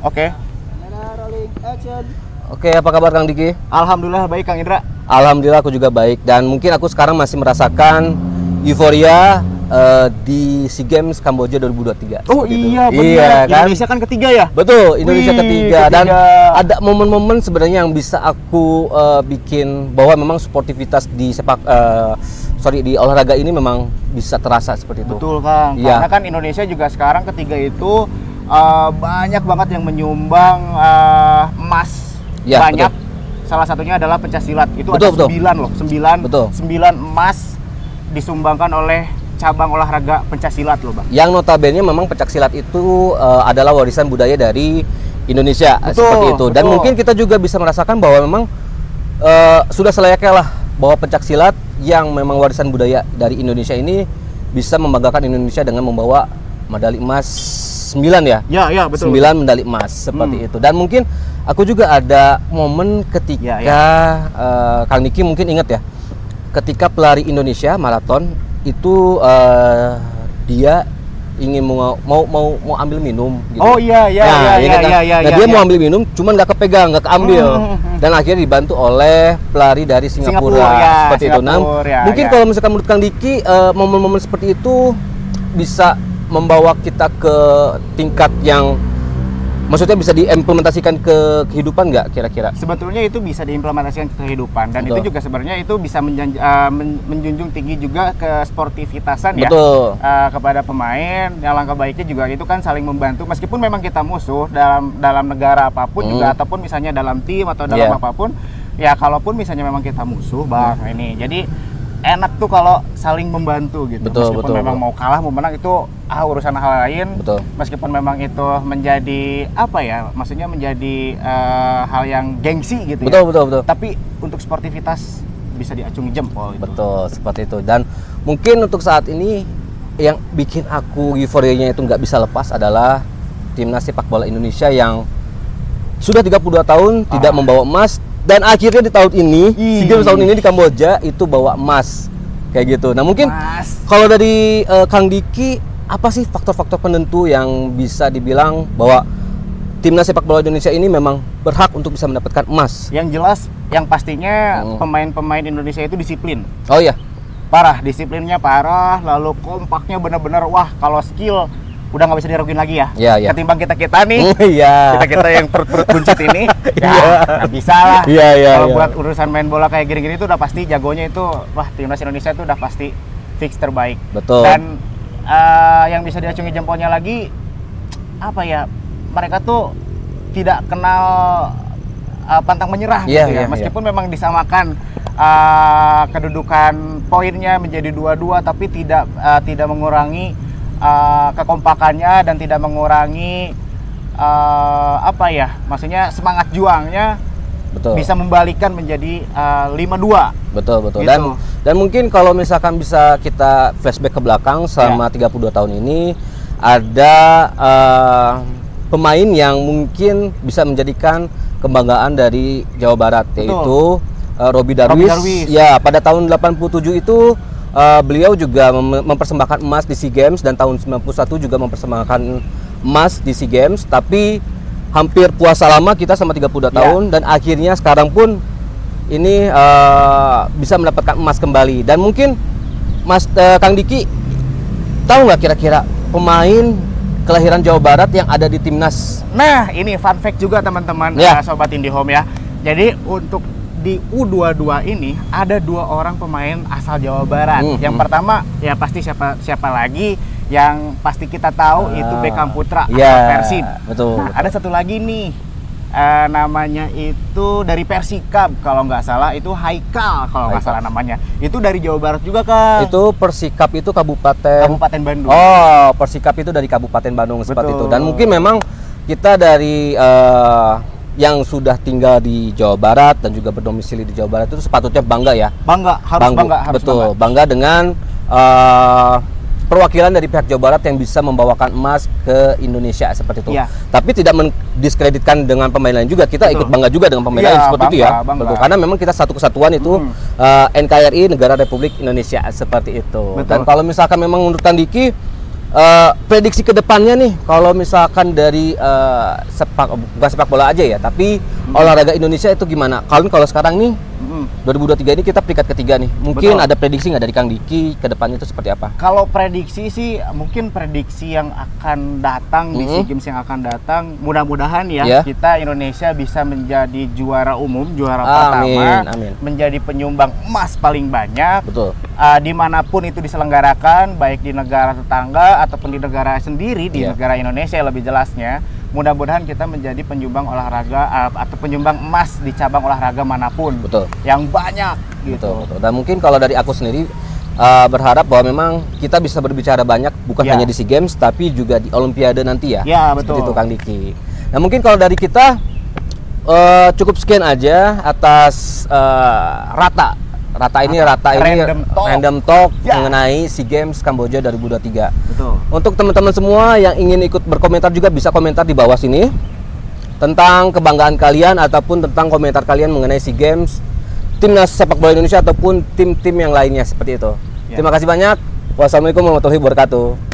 Oke. Oke, apa kabar Kang Diki? Alhamdulillah baik Kang Indra. Alhamdulillah aku juga baik dan mungkin aku sekarang masih merasakan euforia eh, di SEA Games Kamboja 2023. Oh Seperti itu. iya benar. Iya kan? Indonesia kan ketiga ya? Betul, Indonesia Wih, ketiga. dan ketiga. ada momen-momen sebenarnya yang bisa aku eh, bikin bahwa memang sportivitas di sepak eh, sorry di olahraga ini memang bisa terasa seperti itu. Betul Kang. Iya. Karena kan Indonesia juga sekarang ketiga itu eh, banyak banget yang menyumbang eh, emas. Iya, banyak. betul. Salah satunya adalah pencak silat. Itu Betul, ada betul. sembilan loh, sembilan, Betul. sembilan emas disumbangkan oleh cabang olahraga pencak silat loh bang. Yang notabene memang pencak silat itu eh, adalah warisan budaya dari Indonesia Betul, seperti itu. Dan betul. mungkin kita juga bisa merasakan bahwa memang eh, sudah selayaknya lah bahwa pencak silat yang memang warisan budaya dari Indonesia ini bisa membanggakan Indonesia dengan membawa medali emas 9 ya. Ya ya betul. 9 medali emas seperti Hmm. itu. Dan mungkin aku juga ada momen ketika Ya, ya. eh, Kang Niki mungkin ingat ya. Ketika pelari Indonesia maraton itu eh, dia ingin mau mau mau mau ambil minum gitu. Oh iya iya Nah, iya ya iya kan? iya iya. Nah, iya, dia iya. mau ambil minum cuman nggak kepegang, nggak keambil. Hmm, hmm, hmm. Dan akhirnya dibantu oleh pelari dari Singapura, Singapura, ya, seperti itu. Nah, Singapura, ya, mungkin ya. kalau misalkan menurut Kang Diki eh, momen-momen seperti itu bisa membawa kita ke tingkat yang maksudnya bisa diimplementasikan ke kehidupan nggak kira-kira? sebetulnya itu bisa diimplementasikan ke kehidupan dan Betul. itu juga sebenarnya itu bisa menjanj- eh, men- menjunjung tinggi juga ke sportivitasan ya eh, kepada pemain yang langkah baiknya juga itu kan saling membantu meskipun memang kita musuh dalam dalam negara apa pun Hmm. juga ataupun misalnya dalam tim atau dalam Iya. apa pun ya kalaupun misalnya memang kita musuh bang ini jadi enak tuh kalau saling membantu gitu Betul, meskipun betul, memang betul. mau kalah mau menang itu ah urusan hal lain Betul. meskipun memang itu menjadi apa ya maksudnya menjadi eh, hal yang gengsi gitu Betul, ya betul, betul. tapi untuk sportivitas bisa diacungi jempol gitu. Betul, seperti itu. Dan mungkin untuk saat ini yang bikin aku euforianya itu nggak bisa lepas adalah timnas sepak bola Indonesia yang sudah 32 tahun tidak Ah. membawa emas dan akhirnya di tahun ini, Ih. SEA Games tahun ini di Kamboja itu bawa emas. Kayak gitu. Nah, mungkin kalau dari eh, Kang Diki apa sih faktor-faktor penentu yang bisa dibilang bahwa timnas sepak bola Indonesia ini memang berhak untuk bisa mendapatkan emas? yang jelas yang pastinya Hmm. pemain-pemain Indonesia itu disiplin Oh iya. parah disiplinnya parah lalu kompaknya benar-benar wah kalau skill udah nggak bisa diraguin lagi ya Iya, iya. ketimbang kita kita nih Iya. kita kita yang perut-perut buncit ini ya Iya. bisa lah Iya, iya, kalau iya. buat urusan main bola kayak gini-gini itu udah pasti jagonya itu wah timnas Indonesia itu udah pasti fix terbaik Betul. dan eh, yang bisa diacungi jempolnya lagi apa ya mereka tuh tidak kenal eh, pantang menyerah Iya, gitu ya iya, meskipun memang disamakan eh, kedudukan poinnya menjadi dua-dua tapi tidak eh, tidak mengurangi eh, kekompakannya dan tidak mengurangi eh, apa ya maksudnya semangat juangnya Betul. bisa membalikan menjadi eh, 5-2 Betul betul. Gitu. Dan dan mungkin kalau misalkan bisa kita flashback ke belakang selama Ya. 32 tahun ini ada eh, pemain yang mungkin bisa menjadikan kebanggaan dari Jawa Barat yaitu eh, Robi Darwis. Darwis. Ya, pada tahun 87 itu eh, beliau juga mem- mempersembahkan emas di SEA Games dan tahun 91 juga mempersembahkan emas di SEA Games tapi hampir puasa lama kita sama 32 Ya. tahun dan akhirnya sekarang pun ini eh, bisa mendapatkan emas kembali dan mungkin Mas eh, Kang Diki tahu nggak kira-kira pemain kelahiran Jawa Barat yang ada di timnas Nah, ini fun fact juga teman-teman Ya. eh, sobat IndiHome ya. Jadi untuk di U22 ini ada dua orang pemain asal Jawa Barat. Hmm, Yang hmm. pertama ya pasti siapa siapa lagi yang pasti kita tahu itu Ah, Beckham Putra iya, Persib. betul, Nah, betul. ada satu lagi nih. eh, namanya itu dari Persikab kalau nggak salah itu Haikal kalau nggak salah namanya itu dari Jawa Barat juga kan itu Persikap itu kabupaten Kabupaten Bandung Oh, Persikap itu dari Kabupaten Bandung seperti itu. Betul. Dan mungkin memang kita dari eh, yang sudah tinggal di Jawa Barat dan juga berdomisili di Jawa Barat itu sepatutnya bangga ya. bangga harus Bangga- bangga harus betul, bangga. bangga dengan eh, perwakilan dari pihak Jawa Barat yang bisa membawakan emas ke Indonesia seperti itu. Iya. Tapi tidak mendiskreditkan dengan pemain lain juga. Kita Betul. ikut bangga juga dengan pemain Iya, lain seperti itu ya. bangga, bangga. Betul. Karena memang kita satu kesatuan itu Hmm. eh, NKRI Negara Republik Indonesia seperti itu. Betul. Dan kalau misalkan memang menurut Kang Diki Eh, prediksi ke depannya nih, kalau misalkan dari eh, sepak bukan sepak bola aja ya, tapi olahraga Indonesia itu gimana? Kalau kalau sekarang nih Mm-mm. 2023 ini kita peringkat ketiga nih. Mungkin Betul. ada prediksi nggak dari Kang Diki ke depannya itu seperti apa? Kalau prediksi sih mungkin prediksi yang akan datang di Mhm. SEA Games yang akan datang mudah-mudahan ya Ya. kita Indonesia bisa menjadi juara umum, juara Amin, pertama, amin. menjadi penyumbang emas paling banyak Betul. Uh, di mana pun itu diselenggarakan baik di negara tetangga ataupun di negara sendiri di Iya. negara Indonesia lebih jelasnya mudah-mudahan kita menjadi penyumbang olahraga uh, atau penyumbang emas di cabang olahraga mana pun Betul. yang banyak gitu Betul, betul. Dan mungkin kalau dari aku sendiri uh, berharap bahwa memang kita bisa berbicara banyak bukan Ya. hanya di SEA Games tapi juga di Olimpiade nanti ya. Ya, Seperti betul. itu Kang Diki. Nah, mungkin kalau dari kita uh, cukup sekian aja atas uh, rata rata ini rata ini Random talk. random talk Ya. mengenai SEA Games Kamboja 2023. betul Untuk teman-teman semua yang ingin ikut berkomentar juga bisa komentar di bawah sini tentang kebanggaan kalian ataupun tentang komentar kalian mengenai SEA Games, timnas sepak bola Indonesia ataupun tim-tim yang lainnya seperti itu. Ya. Terima kasih banyak. Wassalamualaikum warahmatullahi wabarakatuh.